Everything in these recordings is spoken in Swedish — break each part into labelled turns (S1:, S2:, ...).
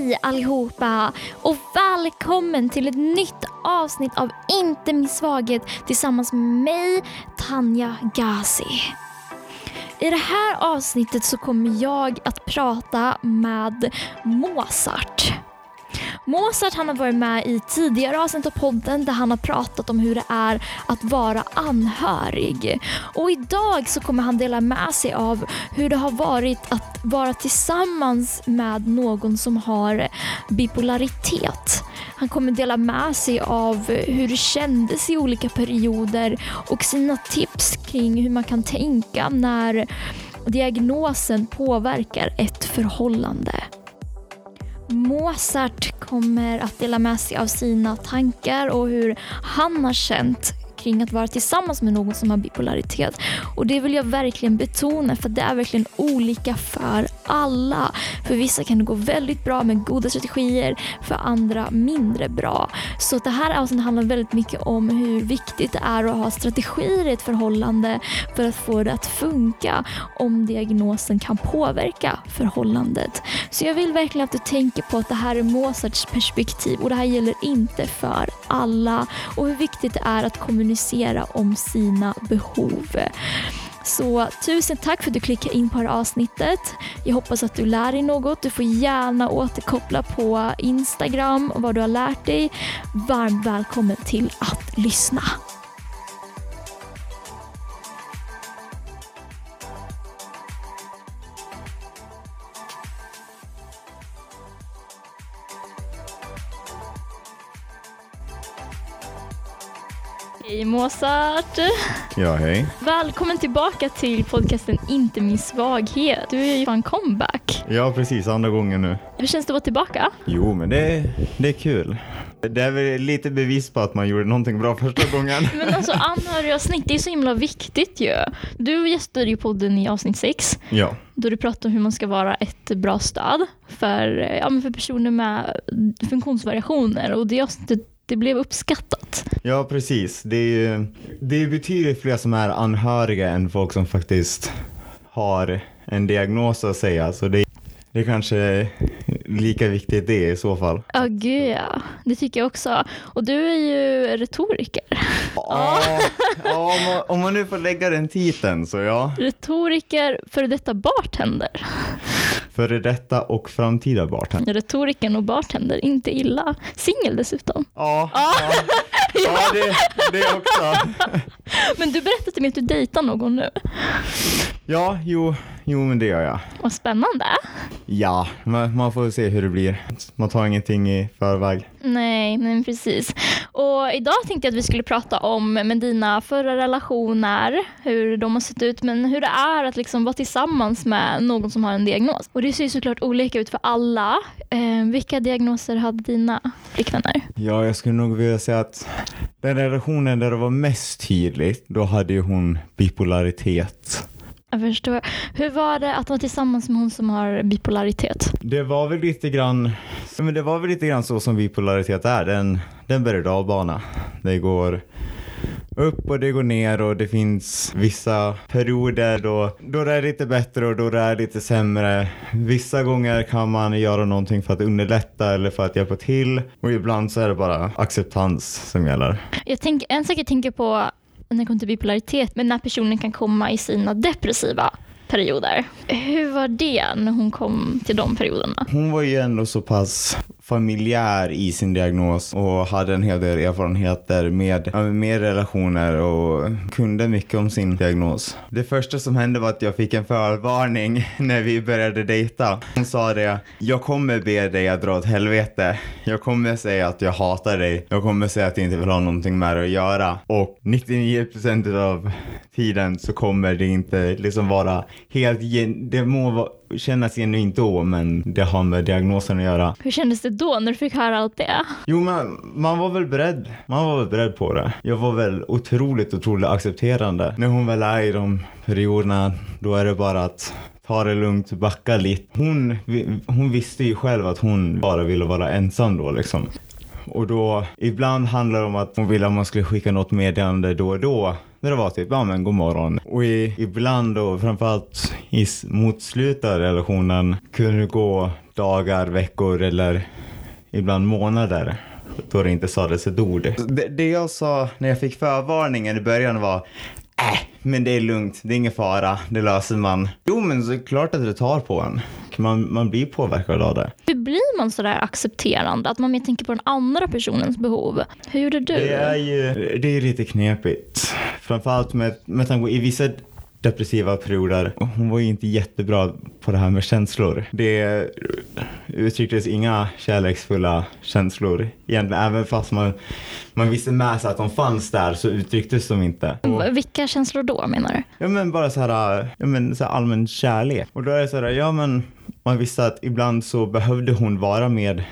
S1: Hej allihopa och välkommen till ett nytt avsnitt av Inte min svaghet tillsammans med mig, Tanja Gazi. I det här avsnittet så kommer jag att prata med Mozart. Mozart han har varit med i tidigare avsnitt av podden där han har pratat om hur det är att vara anhörig. Och idag så kommer han dela med sig av hur det har varit att vara tillsammans med någon som har bipolaritet. Han kommer dela med sig av hur det kändes i olika perioder och sina tips kring hur man kan tänka när diagnosen påverkar ett förhållande. Mozart kommer att dela med sig av sina tankar och hur han har känt kring att vara tillsammans med någon som har bipolaritet. Och det vill jag verkligen betona för det är verkligen olika för alla. För vissa kan det gå väldigt bra med goda strategier, för andra mindre bra. Så det här avsnittet handlar väldigt mycket om hur viktigt det är att ha strategier i ett förhållande för att få det att funka om diagnosen kan påverka förhållandet. Så jag vill verkligen att du tänker på att det här är Mozarts perspektiv och det här gäller inte för alla och hur viktigt det är att kommunicera kommunicera om sina behov. Så tusen tack för att du klickade in på det här avsnittet. Jag hoppas att du lär dig något. Du får gärna återkoppla på Instagram och vad du har lärt dig. Varmt välkommen till att lyssna. Hej Mozart!
S2: Ja, hej.
S1: Välkommen tillbaka till podcasten Inte min svaghet. Du är ju fan comeback.
S2: Ja, precis. Andra gången nu.
S1: Hur känns det att vara tillbaka?
S2: Jo, men det, det är kul. Det är väl lite bevis på att man gjorde någonting bra första gången.
S1: Men alltså anhörigavsnitt, det är så himla viktigt ju. Du gästade ju podden i avsnitt 6
S2: Ja,
S1: då du pratade om hur man ska vara ett bra stöd för, ja, men för personer med funktionsvariationer och det avsnittet det blev uppskattat.
S2: ja precis. Det är ju det är betydligt fler som är anhöriga än folk som faktiskt har en diagnos att säga. Så det, det är kanske lika viktigt det i så fall.
S1: Ja, gud ja. Det tycker jag också. Och du är ju retoriker.
S2: Ja, ja om, man, om man nu får lägga den titeln så ja.
S1: Retoriker, före detta bartender.
S2: Före detta och framtida bartender.
S1: Retoriken och bartender, inte illa. Singel dessutom.
S2: Ja, ja, ja det, det också.
S1: Men du berättade till mig att du dejtar någon nu.
S2: Ja, jo, jo men det gör jag.
S1: Vad spännande.
S2: Ja, man, man får se hur det blir. Man tar ingenting i förväg.
S1: Nej, men precis. Och idag tänkte jag att vi skulle prata om med dina förra relationer, hur de har sett ut, men hur det är att liksom vara tillsammans med någon som har en diagnos. Och det ser ju såklart olika ut för alla. Eh, vilka diagnoser hade dina flickvänner?
S2: Ja, jag skulle nog vilja säga att den relationen där det var mest tydligt, då hade ju hon bipolaritet.
S1: Jag förstår. Hur var det att vara tillsammans med hon som har bipolaritet?
S2: Det var väl lite grann, men det var väl lite grann så som bipolaritet är. Den, den berg och dalbana. Det går upp och det går ner och det finns vissa perioder då, då det är lite bättre och då det är lite sämre. Vissa gånger kan man göra någonting för att underlätta eller för att hjälpa till och ibland så är det bara acceptans som gäller.
S1: Jag tänk, en sak jag tänker på när det kommer till bipolaritet, men när personen kan komma i sina depressiva perioder. Hur var det när hon kom till de perioderna?
S2: Hon var ju ändå så pass familjär i sin diagnos och hade en hel del erfarenheter med, med relationer och kunde mycket om sin diagnos. Det första som hände var att jag fick en förvarning när vi började dejta. Hon sa det, jag kommer be dig att dra åt helvete. Jag kommer säga att jag hatar dig. Jag kommer säga att jag inte vill ha någonting med dig att göra. Och 99% av tiden så kommer det inte liksom vara helt, gen- det må vara kännas genuint då, men det har med diagnosen att göra.
S1: Hur kändes det då när du fick höra allt det?
S2: Jo, men man var väl beredd. Man var väl beredd på det. Jag var väl otroligt, otroligt accepterande. När hon väl är i de perioderna, då är det bara att ta det lugnt, backa lite. Hon, hon visste ju själv att hon bara ville vara ensam då liksom. Och då, ibland handlar det om att hon ville att man skulle skicka något meddelande då och då där det var typ, ja men god morgon. Och i, ibland då, framförallt i, mot slutet av relationen, kunde det gå dagar, veckor eller ibland månader då det inte sades ett ord. Det, det jag sa när jag fick förvarningen i början var Äh, men det är lugnt, det är ingen fara, det löser man. Jo, men det är klart att det tar på en. Man, man blir påverkad av det.
S1: Hur blir man sådär accepterande? Att man mer tänker på den andra personens behov? Hur gjorde du?
S2: Det är ju det är lite knepigt. Framförallt med, med tanke på i vissa depressiva perioder. Hon var ju inte jättebra på det här med känslor. Det uttrycktes inga kärleksfulla känslor egentligen. Även fast man, man visste med sig att de fanns där så uttrycktes de inte.
S1: Och, Vilka känslor då menar du?
S2: Ja men bara så här, ja, men så här allmän kärlek. Och då är det så här, ja men man visste att ibland så behövde hon vara med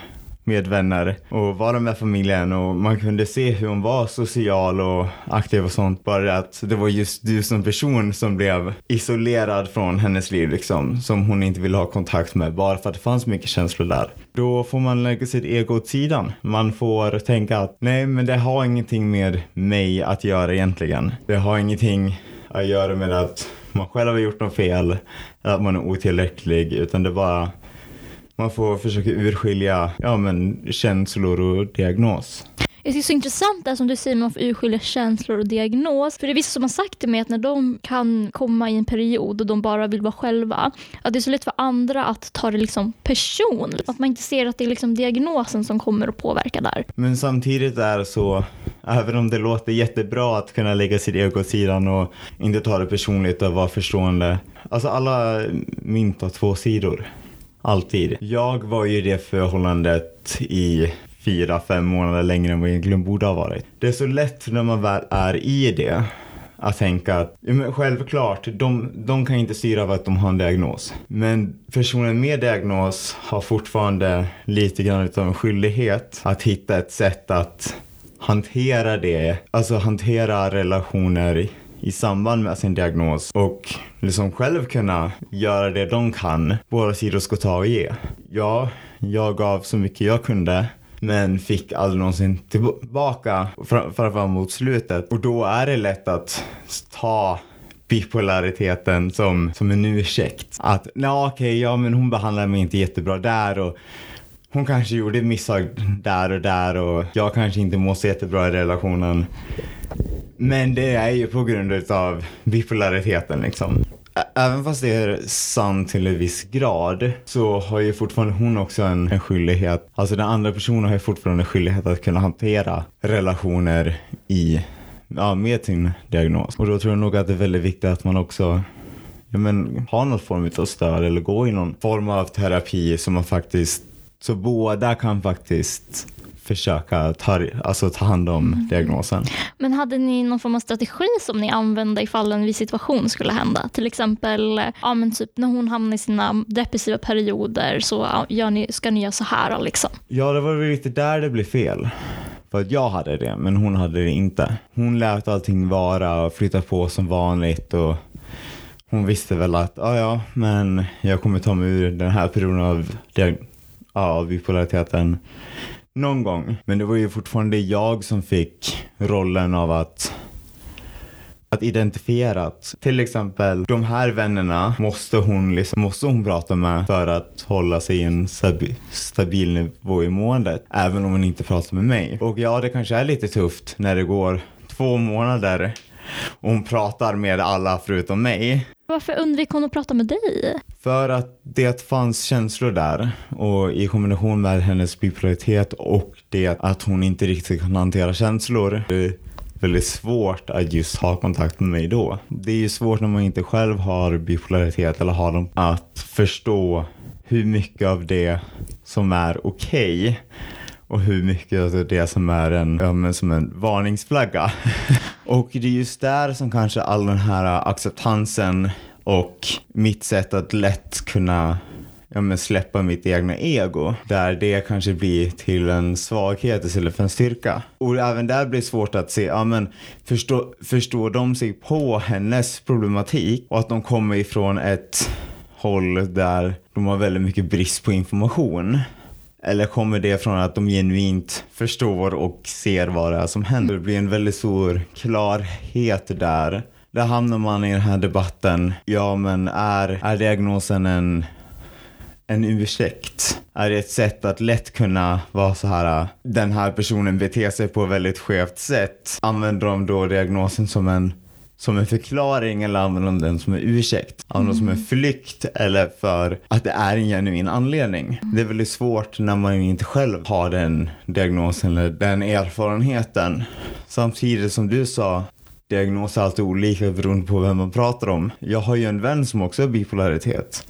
S2: med vänner och vara med familjen och man kunde se hur hon var social och aktiv och sånt. Bara att det var just du som person som blev isolerad från hennes liv liksom, som hon inte ville ha kontakt med bara för att det fanns mycket känslor där. Då får man lägga sitt ego åt sidan. Man får tänka att nej, men det har ingenting med mig att göra egentligen. Det har ingenting att göra med att man själv har gjort något fel, eller att man är otillräcklig, utan det bara man får försöka urskilja ja, men, känslor och diagnos.
S1: Jag tycker det är så intressant det som du säger, man får urskilja känslor och diagnos. För det är vissa som har sagt till mig att när de kan komma i en period och de bara vill vara själva, att det är så lätt för andra att ta det liksom personligt. Att man inte ser att det är liksom diagnosen som kommer att påverka där.
S2: Men samtidigt är det så, även om det låter jättebra att kunna lägga sitt ego åt sidan och inte ta det personligt och vara förstående. Alltså alla mynt har två sidor. Alltid. Jag var ju i det förhållandet i fyra, fem månader längre än vad jag egentligen borde ha varit. Det är så lätt när man väl är i det att tänka att ja, självklart, de, de kan inte styra av att de har en diagnos. Men personen med diagnos har fortfarande lite grann av en skyldighet att hitta ett sätt att hantera det, alltså hantera relationer i samband med sin diagnos och liksom själv kunna göra det de kan. Båda sidor ska ta och ge. Ja, jag gav så mycket jag kunde men fick aldrig någonsin tillbaka framförallt mot slutet. Och då är det lätt att ta bipolariteten som, som en ursäkt. Att nej okej, okay, ja men hon behandlade mig inte jättebra där och hon kanske gjorde misstag där och där och jag kanske inte mår så jättebra i relationen. Men det är ju på grund av bipolariteten liksom. Även fast det är sant till en viss grad så har ju fortfarande hon också en, en skyldighet. Alltså den andra personen har ju fortfarande en skyldighet att kunna hantera relationer i, ja, med sin diagnos. Och då tror jag nog att det är väldigt viktigt att man också ja, men, har någon form av stöd eller går i någon form av terapi som man faktiskt, så båda kan faktiskt försöka ta, alltså ta hand om mm. diagnosen.
S1: Men hade ni någon form av strategi som ni använde ifall en viss situation skulle hända? Till exempel ja, men typ när hon hamnar i sina depressiva perioder så ja, ni, ska ni göra så här. Liksom.
S2: Ja, det var väl lite där det blev fel. För att jag hade det, men hon hade det inte. Hon lät allting vara och flytta på som vanligt och hon visste väl att ja, ja, men jag kommer ta mig ur den här perioden av, Ja, bipolariteten någon gång. Men det var ju fortfarande jag som fick rollen av att att identifiera att till exempel de här vännerna måste hon, liksom, måste hon prata med för att hålla sig i en stabil, stabil nivå i måendet. Även om hon inte pratar med mig. Och ja, det kanske är lite tufft när det går två månader och hon pratar med alla förutom mig.
S1: Varför undvek hon att prata med dig?
S2: För att det fanns känslor där och i kombination med hennes bipolaritet och det att hon inte riktigt kan hantera känslor. Det är väldigt svårt att just ha kontakt med mig då. Det är ju svårt när man inte själv har bipolaritet eller har dem att förstå hur mycket av det som är okej okay och hur mycket av det som är en, ja, som en varningsflagga. och det är just där som kanske all den här äh, acceptansen och mitt sätt att lätt kunna ja, men släppa mitt egna ego. Där det kanske blir till en svaghet istället för en styrka. Och även där blir det svårt att se, ja men förstår, förstår de sig på hennes problematik och att de kommer ifrån ett håll där de har väldigt mycket brist på information. Eller kommer det från att de genuint förstår och ser vad det är som händer? Det blir en väldigt stor klarhet där. Där hamnar man i den här debatten. Ja, men är, är diagnosen en, en ursäkt? Är det ett sätt att lätt kunna vara så här, äh, den här personen beter sig på ett väldigt skevt sätt? Använder de då diagnosen som en som en förklaring eller använder de den som en ursäkt? Använder de som en flykt eller för att det är en genuin anledning? Det är väldigt svårt när man inte själv har den diagnosen eller den erfarenheten. Samtidigt som du sa, diagnoser är alltid olika beroende på vem man pratar om. Jag har ju en vän som också har bipolaritet.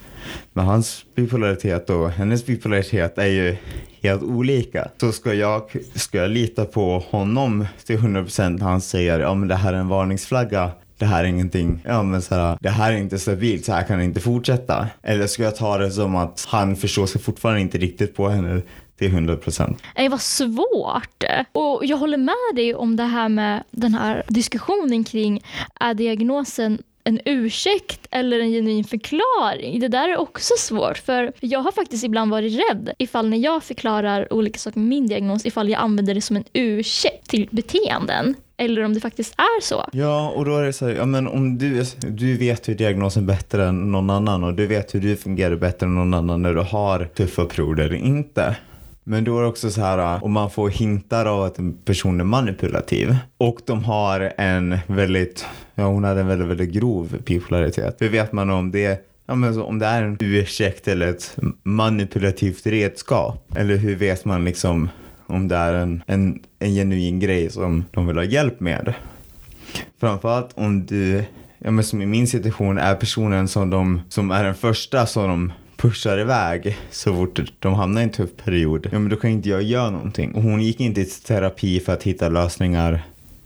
S2: Men hans bipolaritet och hennes bipolaritet är ju helt olika. Så ska jag, ska jag lita på honom till 100% när han säger ja men det här är en varningsflagga. Det här är ingenting, ja men så här, det här är inte stabilt, så här kan det inte fortsätta. Eller ska jag ta det som att han förstår sig fortfarande inte riktigt på henne till 100 procent.
S1: Nej vad svårt. Och jag håller med dig om det här med den här diskussionen kring är diagnosen en ursäkt eller en genuin förklaring. Det där är också svårt för jag har faktiskt ibland varit rädd ifall när jag förklarar olika saker med min diagnos ifall jag använder det som en ursäkt till beteenden eller om det faktiskt är så.
S2: Ja, och då är det så här, ja men om du, du vet hur diagnosen bättre än någon annan och du vet hur du fungerar bättre än någon annan när du har tuffa perioder eller inte. Men då är det också så här äh, om man får hintar av att en person är manipulativ och de har en väldigt, ja hon hade en väldigt, väldigt grov bipolaritet. Hur vet man om det Ja, men så om det är en ursäkt eller ett manipulativt redskap. Eller hur vet man liksom om det är en, en, en genuin grej som de vill ha hjälp med. Framförallt om du, ja men som i min situation, är personen som, de, som är den första som de pushar iväg så fort de hamnar i en tuff period, ja men då kan inte jag göra någonting. Och hon gick inte till terapi för att hitta lösningar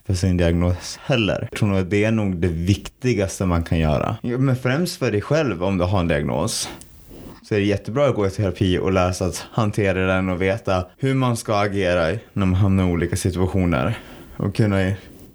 S2: för sin diagnos heller. Jag tror nog att det är nog det viktigaste man kan göra. Ja, men främst för dig själv om du har en diagnos så är det jättebra att gå i terapi och lära sig att hantera den och veta hur man ska agera när man hamnar i olika situationer. Och kunna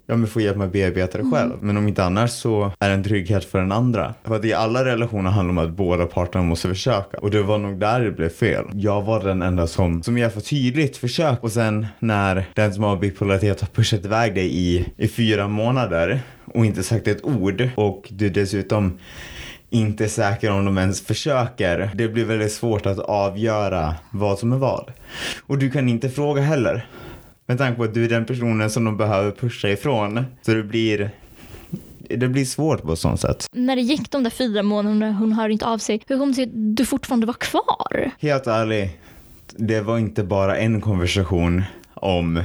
S2: ja, men få hjälp med att bearbeta det mm. själv. Men om inte annars så är det en trygghet för den andra. För att i alla relationer handlar om att båda parterna måste försöka. Och det var nog där det blev fel. Jag var den enda som, som jag för tydligt försökt. Och sen när den som har bipolaritet har pushat iväg dig i, i fyra månader och inte sagt ett ord och du dessutom inte är säker om de ens försöker. Det blir väldigt svårt att avgöra vad som är vad. Och du kan inte fråga heller. Med tanke på att du är den personen som de behöver pusha ifrån. Så det blir det blir svårt på ett sånt sätt.
S1: När det gick de där fyra månaderna hon hörde inte av sig, hur kom det sig att du fortfarande var kvar?
S2: Helt ärligt, det var inte bara en konversation om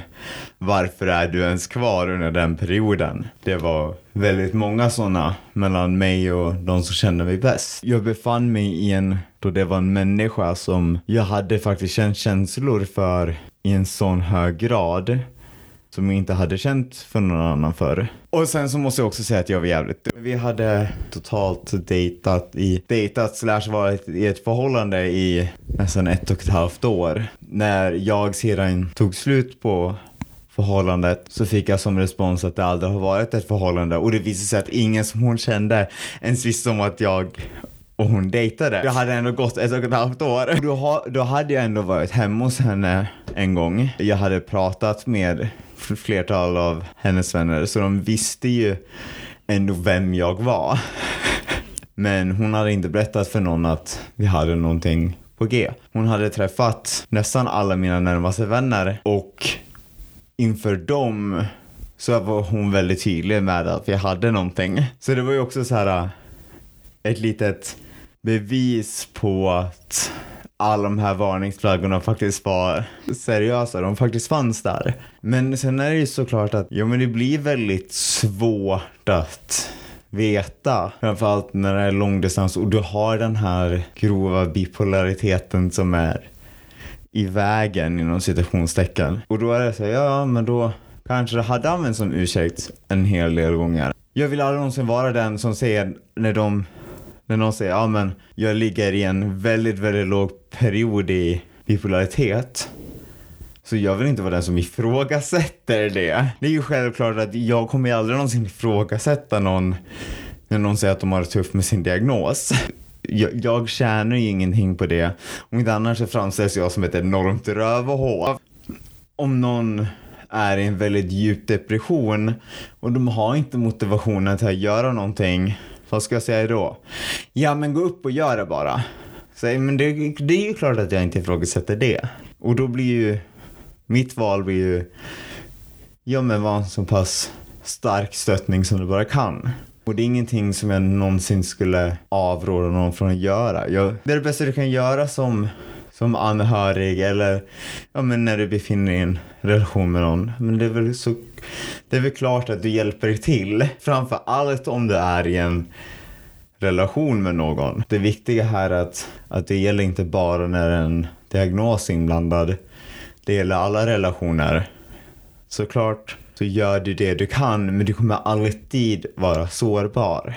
S2: varför är du ens kvar under den perioden. Det var väldigt många sådana mellan mig och de som kände mig bäst. Jag befann mig i en, då det var en människa som jag hade faktiskt känt känslor för i en sån hög grad som jag inte hade känt för någon annan förr. Och sen så måste jag också säga att jag var jävligt dum. Vi hade totalt dejtat i, dejtat slash varit i ett förhållande i nästan ett och ett halvt år. När jag sedan tog slut på förhållandet så fick jag som respons att det aldrig har varit ett förhållande och det visade sig att ingen som hon kände ens visste om att jag och hon dejtade. Jag hade ändå gått ett och ett halvt år. Då, ha, då hade jag ändå varit hemma hos henne en gång. Jag hade pratat med flertal av hennes vänner så de visste ju ändå vem jag var. Men hon hade inte berättat för någon att vi hade någonting på G. Hon hade träffat nästan alla mina närmaste vänner och inför dem så var hon väldigt tydlig med att vi hade någonting. Så det var ju också så här äh, ett litet bevis på att alla de här varningsflaggorna faktiskt var seriösa, de faktiskt fanns där. Men sen är det ju såklart att, ja men det blir väldigt svårt att veta. Framförallt när det är långdistans och du har den här grova bipolariteten som är i vägen inom citationstecken. Och då är det så ja men då kanske det hade använts som ursäkt en hel del gånger. Jag vill aldrig någonsin vara den som säger när de när någon säger ja men jag ligger i en väldigt, väldigt låg period i bipolaritet. Så jag vill inte vara den som ifrågasätter det. Det är ju självklart att jag kommer aldrig någonsin ifrågasätta någon när någon säger att de har det tufft med sin diagnos. jag, jag tjänar ju ingenting på det. Om inte annars så framställs jag som ett enormt rövhål. Om någon är i en väldigt djup depression och de har inte motivationen till att göra någonting. Vad ska jag säga då? Ja, men gå upp och gör det bara. Så, men det, det är ju klart att jag inte ifrågasätter det. Och då blir ju mitt val blir ju ja men vara en så pass stark stöttning som du bara kan. Och det är ingenting som jag någonsin skulle avråda någon från att göra. Jag, det är det bästa du kan göra som, som anhörig eller ja, men när du befinner dig i en relation med någon. Men det är väl så det är väl klart att du hjälper till. Framför allt om du är i en relation med någon. Det viktiga här är att, att det gäller inte bara när en diagnos är inblandad. Det gäller alla relationer. Såklart så gör du det du kan men du kommer alltid vara sårbar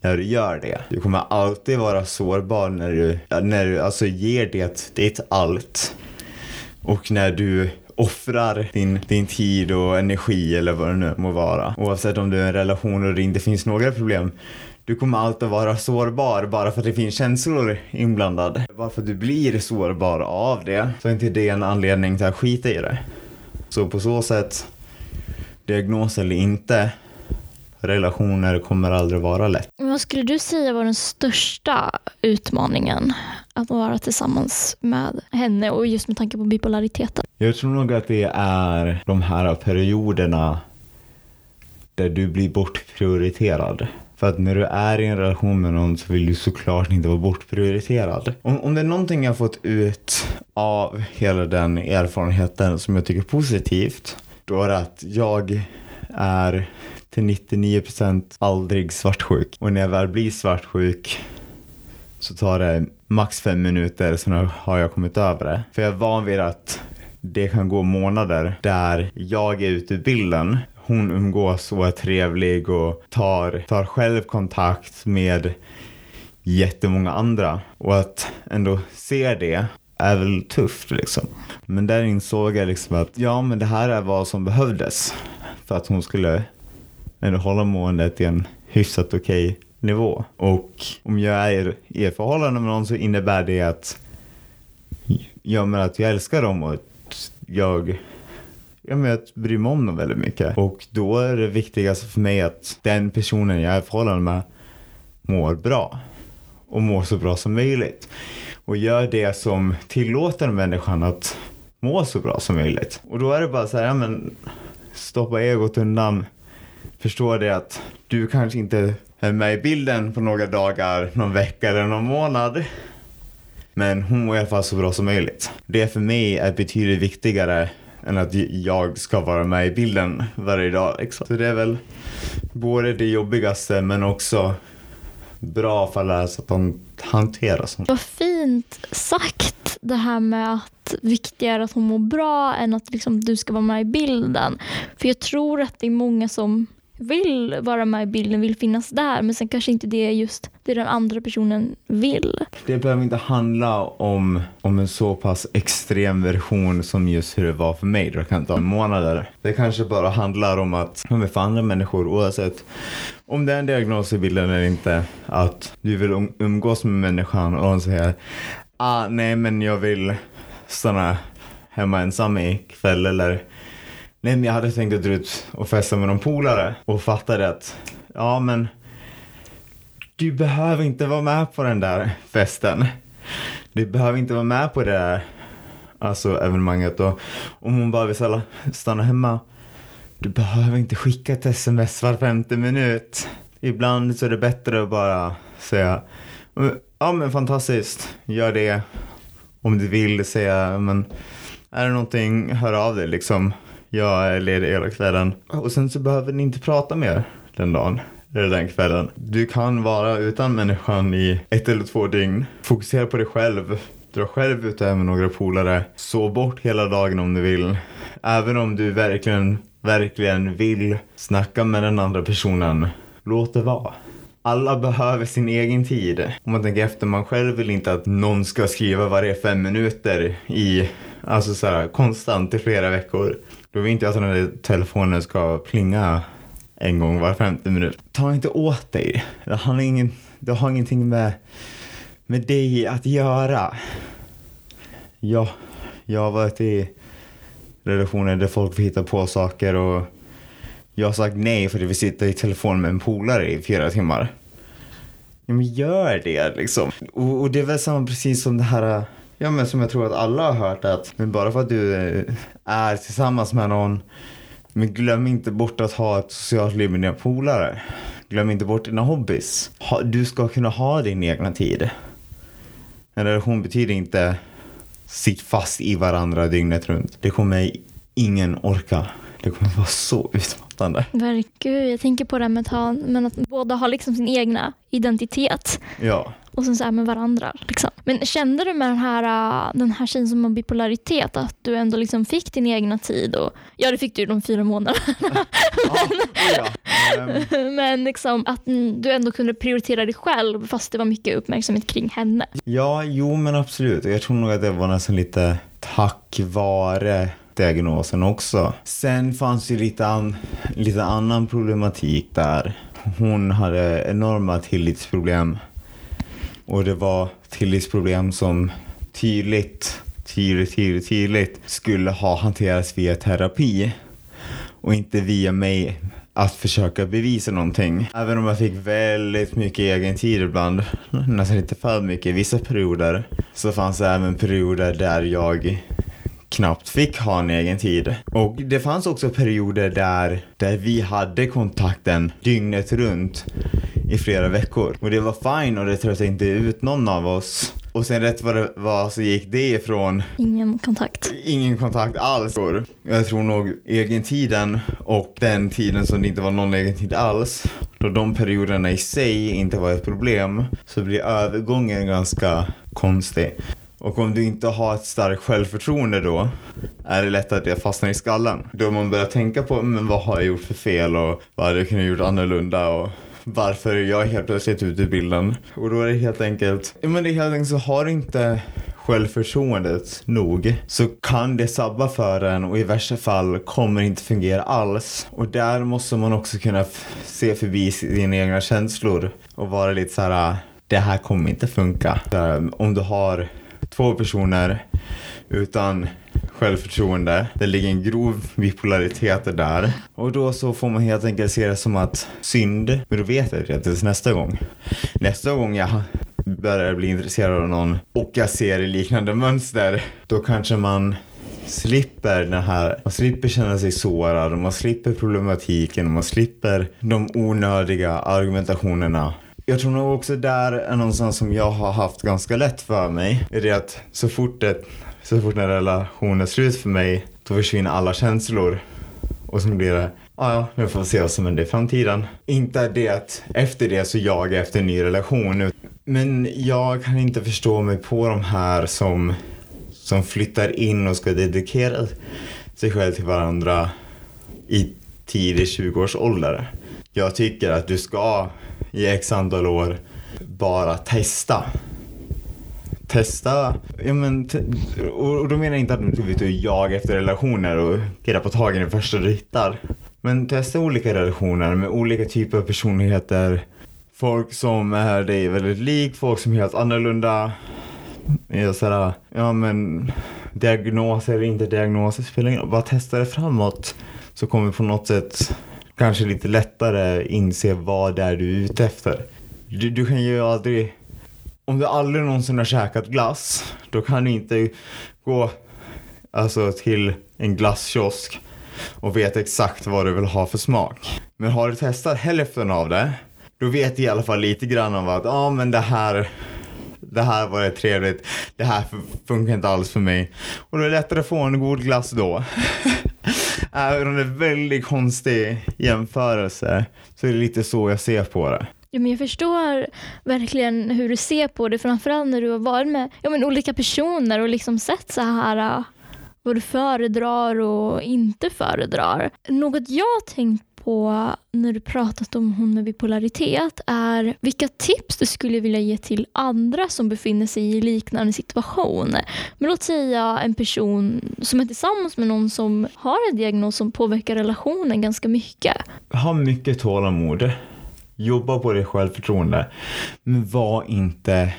S2: när du gör det. Du kommer alltid vara sårbar när du, när du alltså ger det ditt allt. Och när du offrar din, din tid och energi eller vad det nu må vara. Oavsett om du är i en relation och det inte finns några problem. Du kommer alltid vara sårbar bara för att det finns känslor inblandade. Bara för att du blir sårbar av det så är inte det en anledning till att skita i det. Så på så sätt, diagnos eller inte, relationer kommer aldrig vara lätt.
S1: Vad skulle du säga var den största utmaningen att vara tillsammans med henne och just med tanke på bipolariteten?
S2: Jag tror nog att det är de här perioderna där du blir bortprioriterad. För att när du är i en relation med någon så vill du såklart inte vara bortprioriterad. Om, om det är någonting jag fått ut av hela den erfarenheten som jag tycker är positivt, då är det att jag är till 99% aldrig svartsjuk. Och när jag väl blir svartsjuk så tar det max fem minuter, sen har jag kommit över det. För jag är van vid att det kan gå månader där jag är ute ur bilden hon umgås och är trevlig och tar, tar själv kontakt med jättemånga andra. Och att ändå se det är väl tufft liksom. Men där insåg jag liksom att ja, men det här är vad som behövdes för att hon skulle ändå hålla måendet i en hyfsat okej okay nivå. Och om jag är i ett förhållande med någon så innebär det att jag menar att jag älskar dem och att jag ja, men jag bryr mig om dem väldigt mycket. Och då är det viktigaste för mig att den personen jag är i förhållande med mår bra. Och mår så bra som möjligt. Och gör det som tillåter människan att må så bra som möjligt. Och då är det bara så här, ja men stoppa egot undan. Förstå det att du kanske inte är med i bilden på några dagar, någon vecka eller någon månad. Men hon mår i alla fall så bra som möjligt. Det för mig är betydligt viktigare än att jag ska vara med i bilden varje dag. Liksom. Så det är väl både det jobbigaste men också bra för att lära sig att hantera sånt.
S1: Vad fint sagt det här med att viktigare att hon mår bra än att liksom du ska vara med i bilden. För jag tror att det är många som vill vara med i bilden, vill finnas där men sen kanske inte det är just det den andra personen vill.
S2: Det behöver inte handla om, om en så pass extrem version som just hur det var för mig. Det kan ta månader. Det kanske bara handlar om att, men för andra människor oavsett om det är en diagnos i bilden eller inte, att du vill um-, umgås med människan och hon säger ah, nej men jag vill stanna hemma ensam ikväll eller Nej men jag hade tänkt att dra ut och festa med någon polare och fattade att ja men du behöver inte vara med på den där festen. Du behöver inte vara med på det där alltså evenemanget och om hon bara vill stanna hemma du behöver inte skicka ett sms var femte minut. Ibland så är det bättre att bara säga ja men fantastiskt, gör det. Om du vill säga men är det någonting, hör av dig liksom jag är ledig hela kvällen. Och sen så behöver ni inte prata mer den dagen. Eller den kvällen. Du kan vara utan människan i ett eller två dygn. Fokusera på dig själv. Dra själv ut med några polare. Sov bort hela dagen om du vill. Även om du verkligen, verkligen vill snacka med den andra personen. Låt det vara. Alla behöver sin egen tid. Om man tänker efter, man själv vill inte att någon ska skriva varje fem minuter i, alltså så här, konstant i flera veckor. Då vill inte alltså, jag att den där telefonen ska plinga en gång var femte minut. Ta inte åt dig. Det har, ingen, det har ingenting med med dig att göra. Ja, jag har varit i relationer där folk får hitta på saker och jag har sagt nej för att vi sitter i telefon med en polare i fyra timmar. Ja, men gör det liksom. Och, och det är väl samma precis som det här, ja men som jag tror att alla har hört att, men bara för att du eh, är tillsammans med någon, men glöm inte bort att ha ett socialt liv med dina polare. Glöm inte bort dina hobbys. Du ska kunna ha din egna tid. En relation betyder inte sitt fast i varandra dygnet runt. Det kommer ingen orka. Det kommer vara så utmattande.
S1: Verkligen. Jag tänker på det här med att, ha, men att båda har liksom sin egna identitet.
S2: Ja.
S1: Och sen så är med varandra. Liksom. Men kände du med den här, äh, den här tjejen som har bipolaritet att du ändå liksom fick din egna tid? Och, ja, det fick du de fyra månaderna.
S2: ja, ja. Um,
S1: Men liksom att du ändå kunde prioritera dig själv fast det var mycket uppmärksamhet kring henne.
S2: ja, jo men absolut. Jag tror nog att det var nästan lite tack vare diagnosen också. Sen fanns ju lite, an, lite annan problematik där. Hon hade enorma tillitsproblem. Och det var tillitsproblem som tydligt, tydligt, tydligt, tydligt skulle ha hanterats via terapi. Och inte via mig att försöka bevisa någonting. Även om jag fick väldigt mycket egen tid ibland, nästan lite för mycket vissa perioder, så fanns det även perioder där jag knappt fick ha en egen tid. Och det fanns också perioder där, där vi hade kontakten dygnet runt i flera veckor. Och det var fine och det tröttade inte ut någon av oss. Och sen rätt vad det var så gick det ifrån
S1: Ingen kontakt.
S2: ingen kontakt alls. Jag tror nog egentiden och den tiden som det inte var någon egen tid alls, då de perioderna i sig inte var ett problem, så blir övergången ganska konstig. Och om du inte har ett starkt självförtroende då, är det lätt att det fastnar i skallen. Då man börjar tänka på, men vad har jag gjort för fel och vad hade jag kunnat gjort annorlunda och varför jag helt plötsligt ute ur bilden. Och då är det helt enkelt, ja men det är helt enkelt så har du inte självförtroendet nog så kan det sabba för en och i värsta fall kommer det inte fungera alls. Och där måste man också kunna se förbi sina egna känslor och vara lite så här, ah, det här kommer inte funka. Här, Om du har två personer utan självförtroende. Det ligger en grov bipolaritet där. Och då så får man helt enkelt se det som att synd, men då vet jag det tills nästa gång. Nästa gång jag börjar bli intresserad av någon och jag ser liknande mönster, då kanske man slipper den här, man slipper känna sig sårad, man slipper problematiken, man slipper de onödiga argumentationerna. Jag tror nog också där är någonstans som jag har haft ganska lätt för mig, är det att så fort, det, så fort en relation är slut för mig, då försvinner alla känslor. Och så blir det, ja ja, nu får vi se vad som händer i framtiden. Inte det att efter det så jagar jag efter en ny relation. Men jag kan inte förstå mig på de här som, som flyttar in och ska dedikera sig själv till varandra i tidig 20-årsålder. Jag tycker att du ska i x antal år bara testa. Testa, ja men, te- och och då menar jag inte att du vet, och jagar efter relationer och killar på tagen i första du hittar. Men testa olika relationer med olika typer av personligheter. Folk som är dig väldigt lik, folk som är helt annorlunda. Ja, sådär, ja men diagnoser eller inte diagnoser spelar ingen roll. Bara testa det framåt. Så kommer vi på något sätt kanske lite lättare inse vad det är du är ute efter. Du, du kan ju aldrig, om du aldrig någonsin har käkat glass, då kan du inte gå alltså, till en glasskiosk och veta exakt vad du vill ha för smak. Men har du testat hälften av det, då vet du i alla fall lite grann om att, ja ah, men det här det här var det trevligt, det här funkar inte alls för mig. Och då är det lättare att få en god glass då. Även om det är en väldigt konstig jämförelse så är det lite så jag ser på det.
S1: Ja, men jag förstår verkligen hur du ser på det, framförallt när du har varit med ja, men olika personer och liksom sett så här äh, vad du föredrar och inte föredrar. Något jag har tänkt på när du pratat om hon med bipolaritet är vilka tips du skulle vilja ge till andra som befinner sig i liknande situation. Men låt säga en person som är tillsammans med någon som har en diagnos som påverkar relationen ganska mycket.
S2: Ha mycket tålamod. Jobba på ditt självförtroende. Men var inte,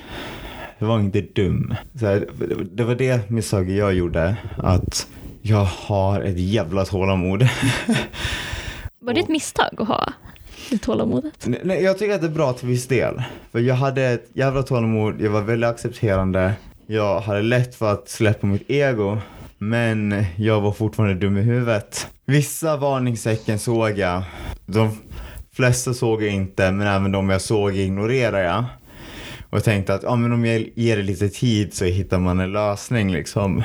S2: var inte dum. Så här, det var det misstaget jag gjorde. Att jag har ett jävla tålamod.
S1: Var det ett misstag att ha det tålamodet?
S2: Nej, jag tycker att det är bra till viss del. För jag hade ett jävla tålamod, jag var väldigt accepterande. Jag hade lätt för att släppa mitt ego. Men jag var fortfarande dum i huvudet. Vissa varningstecken såg jag. De flesta såg jag inte, men även de jag såg ignorerade jag. Och jag tänkte att ja, men om jag ger det lite tid så hittar man en lösning liksom.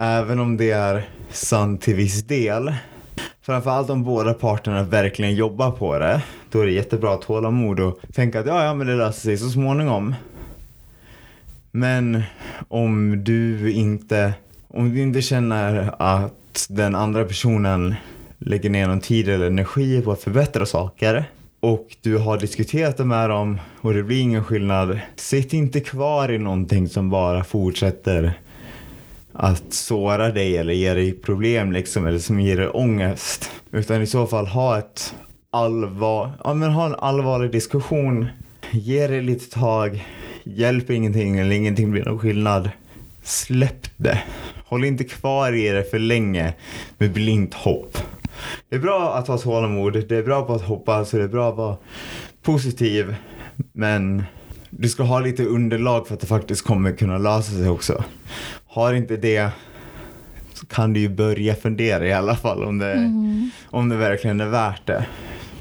S2: Även om det är sant till viss del. Framförallt om båda parterna verkligen jobbar på det. Då är det jättebra tålamod och tänka att ja, ja, men det löser sig så småningom. Men om du inte, om du inte känner att den andra personen lägger ner någon tid eller energi på att förbättra saker och du har diskuterat det med dem och det blir ingen skillnad. Sitt inte kvar i någonting som bara fortsätter att såra dig eller ge dig problem liksom eller som ger dig ångest. Utan i så fall ha ett allvar, ja men ha en allvarlig diskussion. Ge det lite tag. Hjälper ingenting eller ingenting blir någon skillnad. Släpp det. Håll inte kvar i det för länge med blint hopp. Det är bra att ha tålamod, det är bra på att hoppas, det är bra att vara positiv. Men du ska ha lite underlag för att det faktiskt kommer kunna lösa sig också. Har inte det så kan du ju börja fundera i alla fall om det, mm. om det verkligen är värt det.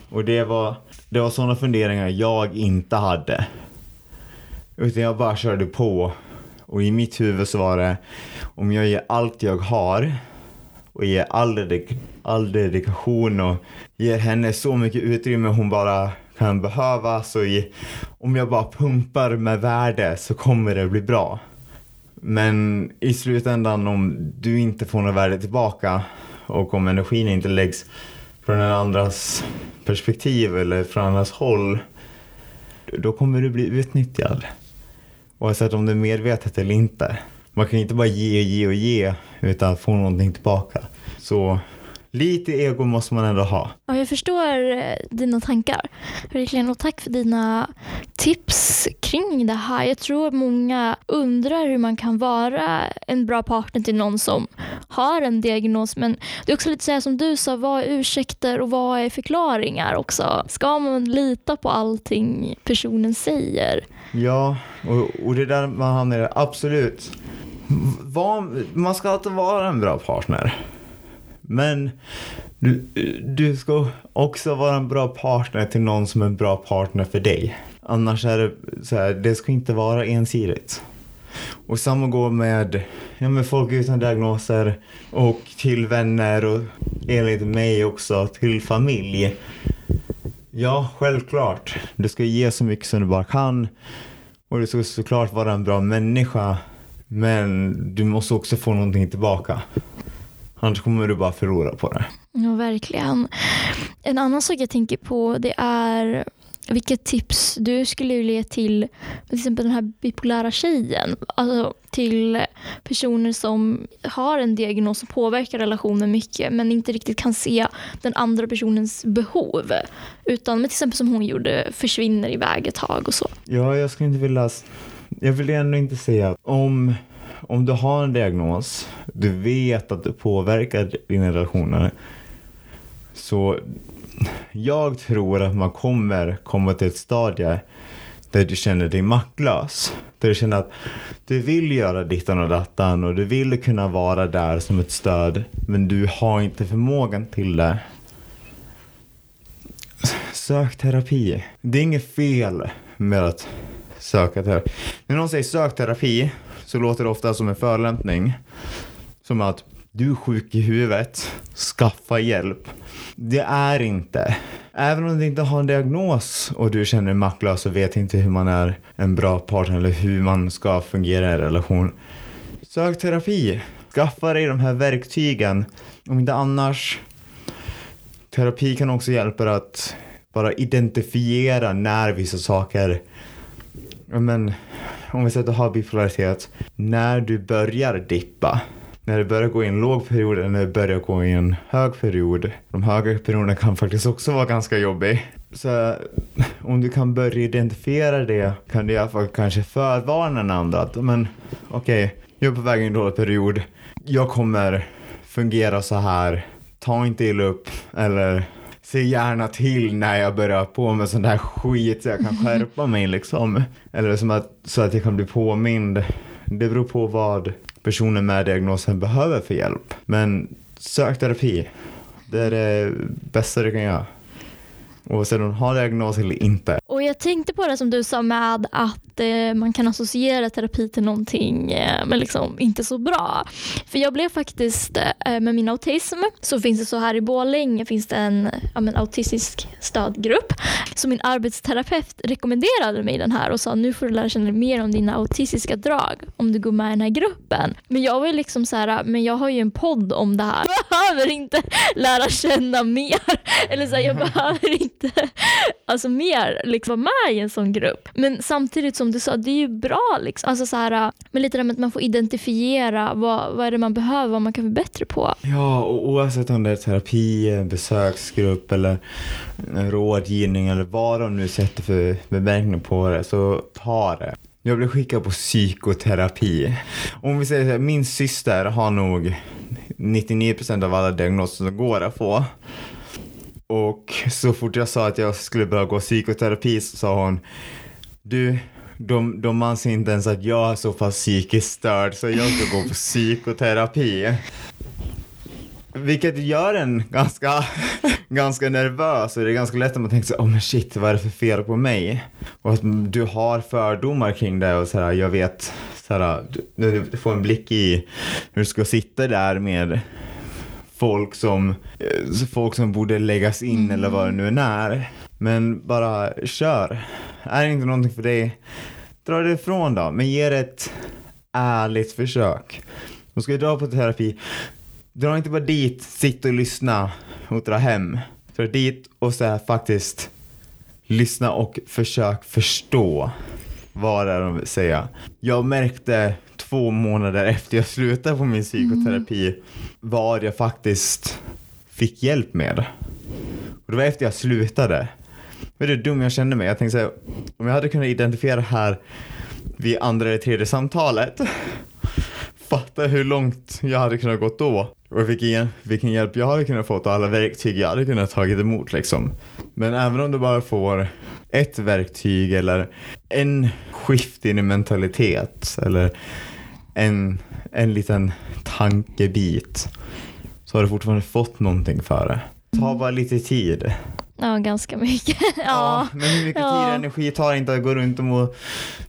S2: Och det var, det var sådana funderingar jag inte hade. Utan jag bara körde på. Och i mitt huvud så var det, om jag ger allt jag har och ger all, dedik all dedikation och ger henne så mycket utrymme hon bara kan behöva. Så i, om jag bara pumpar med värde så kommer det bli bra. Men i slutändan om du inte får något värde tillbaka och om energin inte läggs från en andras perspektiv eller från andras håll, då kommer du bli utnyttjad. Oavsett om det är medvetet eller inte. Man kan inte bara ge och ge och ge utan få någonting tillbaka. Så lite ego måste man ändå ha.
S1: Ja, jag förstår eh, dina tankar. Verkligen. Och tack för dina tips kring det här. Jag tror många undrar hur man kan vara en bra partner till någon som har en diagnos. Men det är också lite så här som du sa, vad är ursäkter och vad är förklaringar också? Ska man lita på allting personen säger?
S2: Ja, och, och det där man hamnar absolut. Var, man ska alltid vara en bra partner. Men du, du ska också vara en bra partner till någon som är en bra partner för dig. Annars är det så här, det ska inte vara ensidigt. Och samma går med, ja, med folk utan diagnoser och till vänner och enligt mig också till familj. Ja, självklart. Du ska ge så mycket som du bara kan. Och du ska såklart vara en bra människa. Men du måste också få någonting tillbaka. Annars kommer du bara förlora på det.
S1: Ja, verkligen. En annan sak jag tänker på det är vilket tips du skulle ge till till exempel den här bipolära tjejen. Alltså till personer som har en diagnos som påverkar relationen mycket men inte riktigt kan se den andra personens behov. Utan till exempel som hon gjorde, försvinner iväg ett tag och så.
S2: Ja, jag skulle inte vilja... Jag vill ändå inte säga om om du har en diagnos, du vet att det påverkar dina relationer. Så jag tror att man kommer komma till ett stadie där du känner dig maktlös. Där du känner att du vill göra dittan och dattan och du vill kunna vara där som ett stöd men du har inte förmågan till det. Sök terapi. Det är inget fel med att söka terapi. När någon säger sök terapi så låter det ofta som en förolämpning. Som att du är sjuk i huvudet, skaffa hjälp. Det är inte. Även om du inte har en diagnos och du känner dig maktlös och vet inte hur man är en bra partner eller hur man ska fungera i en relation. Sök terapi. Skaffa dig de här verktygen. Om inte annars. Terapi kan också hjälpa dig att bara identifiera när vissa saker men om vi säger att du har bipolaritet, när du börjar dippa, när du börjar gå i en låg period eller när du börjar gå i en hög period. De höga perioderna kan faktiskt också vara ganska jobbiga. så om du kan börja identifiera det kan du i alla fall kanske förvarna den andra att men okej, okay, jag är på väg in i en dålig period. Jag kommer fungera så här. Ta inte illa upp eller se gärna till när jag börjar på med sån där skit så jag kan skärpa mig liksom. Eller som att, så att jag kan bli påmind. Det beror på vad personen med diagnosen behöver för hjälp. Men sök terapi. Det är det bästa du kan göra. Oavsett om du har diagnos eller inte.
S1: Och jag tänkte på det som du sa med att eh, man kan associera terapi till någonting eh, men liksom inte så bra. För jag blev faktiskt, eh, med min autism, så finns det så här i Borlänge finns det en ja, men, autistisk stödgrupp. Så min arbetsterapeut rekommenderade mig den här och sa nu får du lära känna mer om dina autistiska drag om du går med i den här gruppen. Men jag var liksom så här, men jag har ju en podd om det här. Jag behöver inte lära känna mer. Eller så här, jag behöver inte alltså mer liksom, vara med i en sån grupp. Men samtidigt som du sa, det är ju bra. Liksom. Alltså, så här, men lite det med att man får identifiera vad, vad är det man behöver, vad man kan bli bättre på.
S2: Ja, och oavsett om det är terapi, en besöksgrupp eller en rådgivning eller vad de nu sätter för bemärkning på det, så ta det. Jag blev skickad på psykoterapi. Om vi säger så här, min syster har nog 99% av alla diagnoser som går att få. Och så fort jag sa att jag skulle börja gå psykoterapi så sa hon Du, de, de anser inte ens att jag är så pass psykiskt störd så jag ska gå på psykoterapi. Vilket gör en ganska, ganska nervös och det är ganska lätt att man tänker så oh men shit, vad är det för fel på mig? Och att du har fördomar kring det och så här, jag vet, så här, du, du får en blick i hur du ska sitta där med folk som, eh, folk som borde läggas in mm. eller vad det nu än är. Men bara kör. Är det inte någonting för dig, dra det ifrån då. Men ge det ett ärligt försök. Då ska jag dra på terapi. Dra inte bara dit, sitta och lyssna och dra hem. Dra dit och så faktiskt lyssna och försök förstå vad det är de vill säga. Jag märkte två månader efter jag slutade på min psykoterapi mm. vad jag faktiskt fick hjälp med. Och det var efter jag slutade. Vet du hur dum jag kände mig? Jag tänkte så här. om jag hade kunnat identifiera det här vid andra eller tredje samtalet. Fatta hur långt jag hade kunnat gått då. Och vilken, vilken hjälp jag hade kunnat få och alla verktyg jag hade kunnat tagit emot liksom. Men även om du bara får ett verktyg eller en skift i din mentalitet eller en, en liten tankebit så har du fortfarande fått någonting för det. Ta bara lite tid.
S1: Ja, ganska mycket. ja.
S2: ja. men hur mycket tid och energi tar inte att gå runt och må,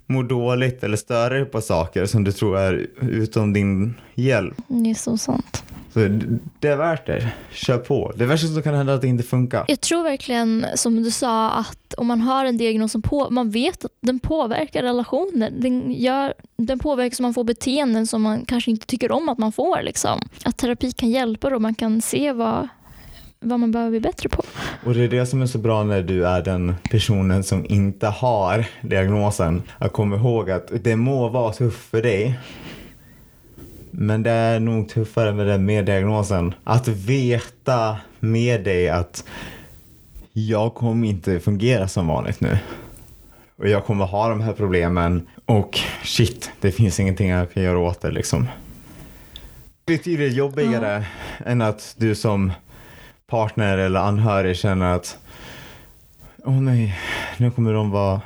S2: må dåligt eller störa dig på saker som du tror är utom din hjälp?
S1: Det är så sant.
S2: Så det är värt det. Kör på. Det värsta som kan hända är att det inte funkar.
S1: Jag tror verkligen, som du sa, att om man har en diagnos som på, man vet att den påverkar relationer. Den, gör, den påverkar så man får beteenden som man kanske inte tycker om att man får. Liksom. Att terapi kan hjälpa och man kan se vad, vad man behöver bli bättre på.
S2: Och det är det som är så bra när du är den personen som inte har diagnosen. Att komma ihåg att det må vara tufft för dig men det är nog tuffare med den med diagnosen. Att veta med dig att jag kommer inte fungera som vanligt nu. Och jag kommer ha de här problemen och shit, det finns ingenting jag kan göra åt det liksom. Det är jobbigare mm. än att du som partner eller anhörig känner att åh oh nej, nu kommer de vara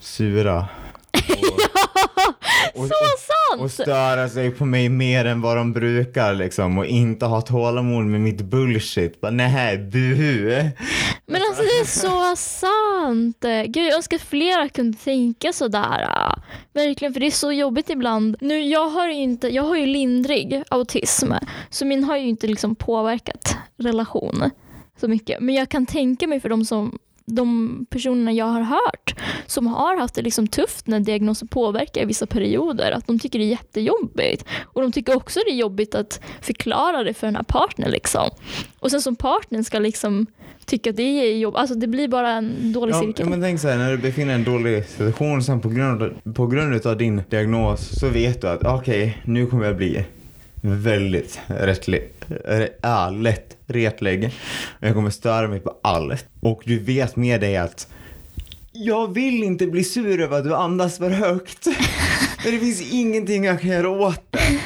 S2: sura.
S1: Och, och, så sant!
S2: Och störa sig på mig mer än vad de brukar liksom och inte ha tålamod med mitt bullshit. Bara nej, buhu.
S1: Det är så sant. Gud, jag önskar flera kunde tänka sådär. Verkligen, för det är så jobbigt ibland. Nu, jag, har ju inte, jag har ju lindrig autism, så min har ju inte liksom påverkat relation så mycket. Men jag kan tänka mig för de som de personerna jag har hört som har haft det liksom tufft när diagnosen påverkar i vissa perioder, att de tycker det är jättejobbigt. Och de tycker också det är jobbigt att förklara det för den här partnern. Liksom. Och sen som partnern ska liksom tycka att det är jobbigt, alltså det blir bara en dålig
S2: ja,
S1: cirkel.
S2: Men tänk så här, när du befinner dig i en dålig situation sen på grund, på grund av din diagnos så vet du att okej, okay, nu kommer jag bli väldigt rättlig, äh, lätt retlig. Jag kommer störa mig på allt. Och du vet med dig att jag vill inte bli sur över att du andas för högt. Men det finns ingenting jag kan göra åt det.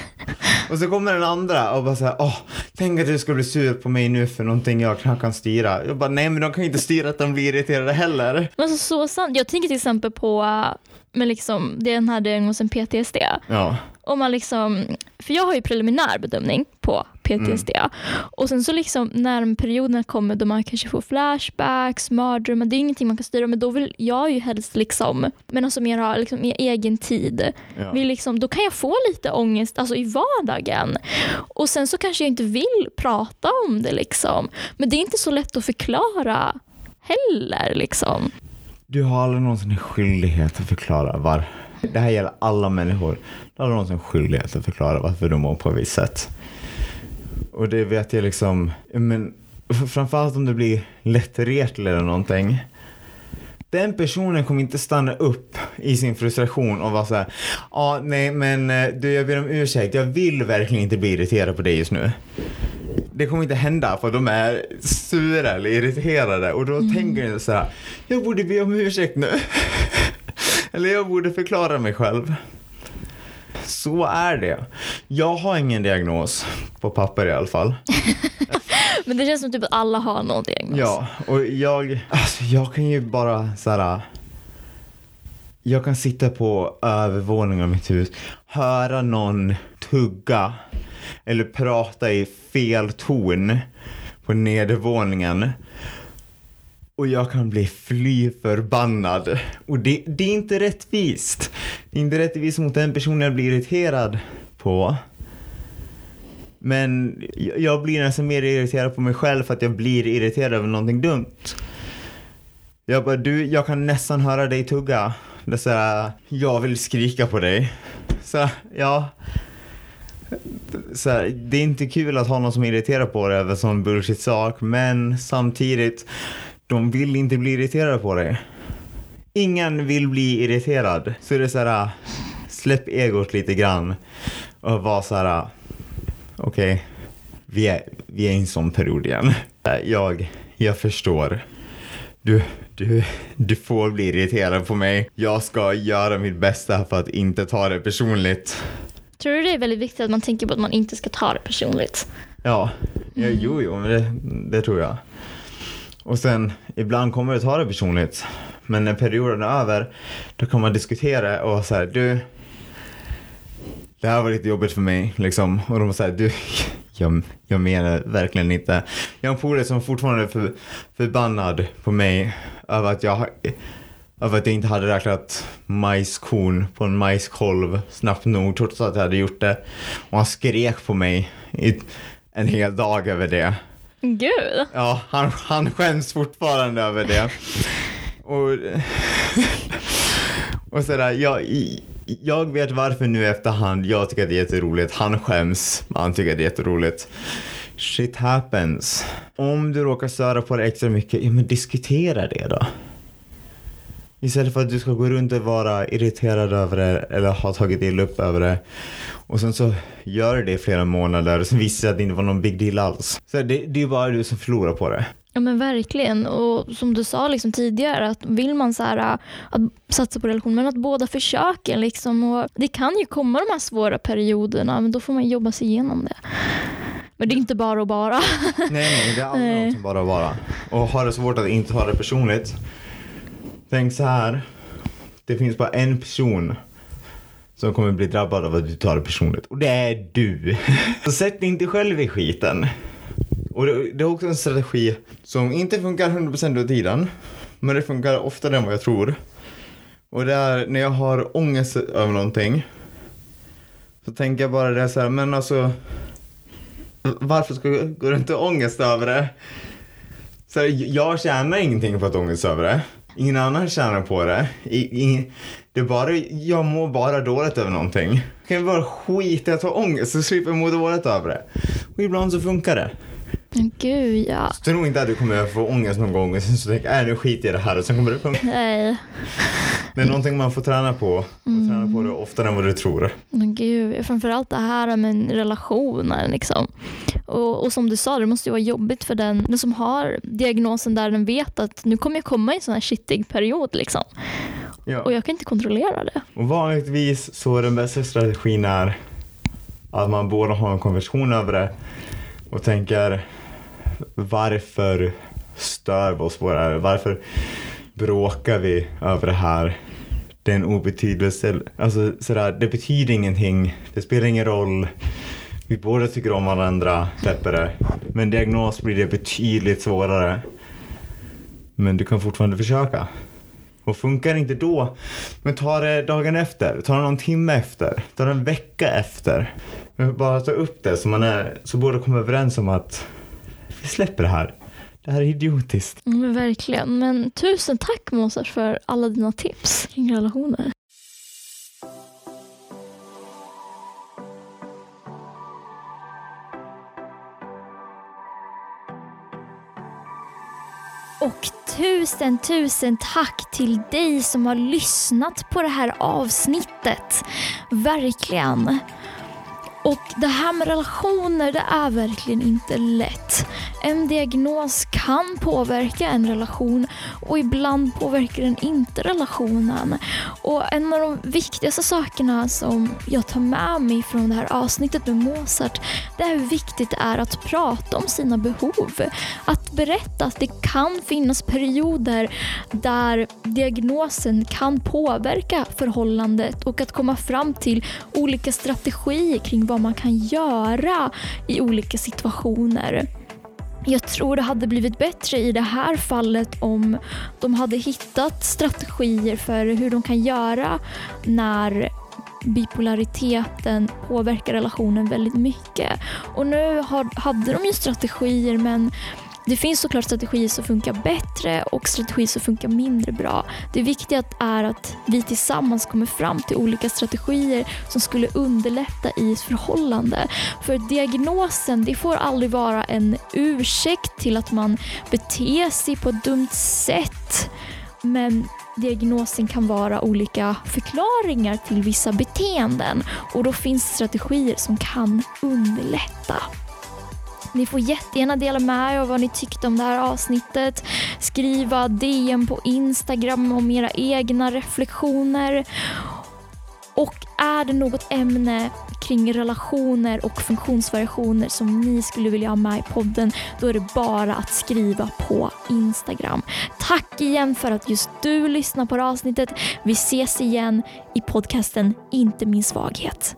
S2: Och så kommer den andra och bara såhär, åh, tänk att du ska bli sur på mig nu för någonting jag knappt kan styra. Jag bara, nej men de kan ju inte styra att de blir irriterade heller.
S1: Men så, så sant. Jag tänker till exempel på äh, med liksom, den här diagnosen PTSD.
S2: Ja.
S1: Om man liksom, för jag har ju preliminär bedömning på PTSD.
S2: Mm.
S1: Och sen så liksom när perioderna kommer då man kanske får flashbacks, mardrömmar, det är ingenting man kan styra men då vill jag ju helst liksom, men alltså mer ha liksom i egen tid.
S2: Ja.
S1: Vill liksom, då kan jag få lite ångest alltså i vardagen. Och sen så kanske jag inte vill prata om det liksom. Men det är inte så lätt att förklara heller liksom.
S2: Du har aldrig någonsin en skyldighet att förklara var. Det här gäller alla människor. Har aldrig någonsin en skyldighet att förklara varför du mår på ett visst sätt. Och det vet jag liksom, men framförallt om det blir lättretlig eller någonting. Den personen kommer inte stanna upp i sin frustration och vara såhär, ja ah, nej men eh, du jag ber om ursäkt, jag vill verkligen inte bli irriterad på dig just nu. Det kommer inte hända för de är sura eller irriterade och då tänker de så här, jag borde be om ursäkt nu. eller jag borde förklara mig själv. Så är det. Jag har ingen diagnos, på papper i alla fall.
S1: Men det känns som typ att alla har någon diagnos.
S2: Ja, och jag, alltså jag kan ju bara så här. Jag kan sitta på övervåningen av mitt hus, höra någon tugga eller prata i fel ton på nedervåningen. Och jag kan bli fly förbannad. Och det, det är inte rättvist. Det är inte rättvist mot den personen jag blir irriterad på. Men jag- blir nästan mer irriterad på mig själv för att jag blir irriterad över någonting dumt. Jag bara, du, jag kan nästan höra dig tugga. Det är så här, jag vill skrika på dig. Så, ja. Så här, det är inte kul att ha någon som är irriterad på dig över sån bullshit sak, men samtidigt, de vill inte bli irriterade på dig. Ingen vill bli irriterad. Så det är så här, släpp egot lite grann och var så här, okej, vi, är, vi är i en sån period igen. Jag, jag förstår. Du, du, du får bli irriterad på mig. Jag ska göra mitt bästa för att inte ta det personligt.
S1: Tror du det är väldigt viktigt att man tänker på att man inte ska ta det personligt?
S2: Ja, ja jo, jo, men det, det tror jag. Och sen, ibland kommer du ta det personligt. Men när perioden är över, då kan man diskutera och säga du, det här var lite jobbigt för mig liksom. Och de säger du, jag, jag menar verkligen inte. Jag har en polare som fortfarande är för, förbannad på mig över att jag över att jag inte hade räknat majskorn på en majskolv snabbt nog trots att jag hade gjort det. Och han skrek på mig i en hel dag över det.
S1: Gud.
S2: Ja, han, han skäms fortfarande över det. Och, och sådär, jag, jag vet varför nu i efterhand. Jag tycker att det är jätteroligt. Han skäms. Han tycker att det är jätteroligt. Shit happens. Om du råkar störa på det extra mycket, ja men diskutera det då. Istället för att du ska gå runt och vara irriterad över det eller ha tagit illa upp över det. Och sen så gör du det i flera månader och sen visar det att det inte var någon big deal alls. Så det, det är bara du som förlorar på det.
S1: Ja men verkligen. Och som du sa liksom tidigare, att vill man så här, äh, att satsa på relation, men att båda försöker. Liksom, och det kan ju komma de här svåra perioderna, men då får man jobba sig igenom det. Men det är inte bara och bara.
S2: Nej, nej, det är aldrig något som bara vara. Och har det svårt att inte ta det personligt. Tänk så här. Det finns bara en person som kommer bli drabbad av att du tar det personligt. Och det är du. Så sätt dig inte själv i skiten. Och det, det är också en strategi som inte funkar 100% av tiden. Men det funkar oftare än vad jag tror. Och det är när jag har ångest över någonting. Så tänker jag bara det så här, men alltså varför ska jag gå runt och ångest över det? Så här, jag tjänar ingenting på att ångest över det. Ingen annan tjänar på det. I, i, det är bara, jag mår bara dåligt över någonting. Jag kan bara skita i att ha ångest så slipper jag må dåligt över det. Och ibland så funkar det.
S1: Men gud ja.
S2: Så tro inte att du kommer få ångest någon gång och sen så tänker jag, äh, nu skiter jag i det här och sen kommer det funka.
S1: Nej.
S2: Det är någonting man får träna på. Och träna på det oftare än vad du tror.
S1: Men gud, framförallt det här med relationer. Liksom. Och, och som du sa, det måste ju vara jobbigt för den, den som har diagnosen där den vet att nu kommer jag komma i en sån här shittig period. Liksom.
S2: Ja.
S1: Och jag kan inte kontrollera det.
S2: Och vanligtvis så är den bästa strategin är att man båda har en konversation över det och tänker varför stör vi oss på det här? Varför bråkar vi över det här? Det är en obetydelse. Alltså sådär, det betyder ingenting. Det spelar ingen roll. Vi båda tycker om varandra, släpper det. Men diagnos blir det betydligt svårare. Men du kan fortfarande försöka. Och funkar inte då, men ta det dagen efter, ta det någon timme efter, ta det en vecka efter. Men bara ta upp det så, man är, så båda kommer överens om att vi släpper det här. Det här är idiotiskt.
S1: Mm, men verkligen. Men tusen tack Mozart för alla dina tips kring relationer. Och tusen, tusen tack till dig som har lyssnat på det här avsnittet. Verkligen. Och det här med relationer, det är verkligen inte lätt. En diagnos kan påverka en relation och ibland påverkar den inte relationen. Och en av de viktigaste sakerna som jag tar med mig från det här avsnittet med Mozart, det är hur viktigt det är att prata om sina behov. Att berätta att det kan finnas perioder där diagnosen kan påverka förhållandet och att komma fram till olika strategier kring vad man kan göra i olika situationer. Jag tror det hade blivit bättre i det här fallet om de hade hittat strategier för hur de kan göra när bipolariteten påverkar relationen väldigt mycket. Och nu har, hade de ju strategier men det finns såklart strategier som funkar bättre och strategier som funkar mindre bra. Det viktiga är att vi tillsammans kommer fram till olika strategier som skulle underlätta i ett förhållande. För diagnosen det får aldrig vara en ursäkt till att man beter sig på ett dumt sätt. Men diagnosen kan vara olika förklaringar till vissa beteenden och då finns strategier som kan underlätta. Ni får jättegärna dela med er av vad ni tyckte om det här avsnittet. Skriva DM på Instagram om era egna reflektioner. Och är det något ämne kring relationer och funktionsvariationer som ni skulle vilja ha med i podden, då är det bara att skriva på Instagram. Tack igen för att just du lyssnar på det här avsnittet. Vi ses igen i podcasten Inte min svaghet.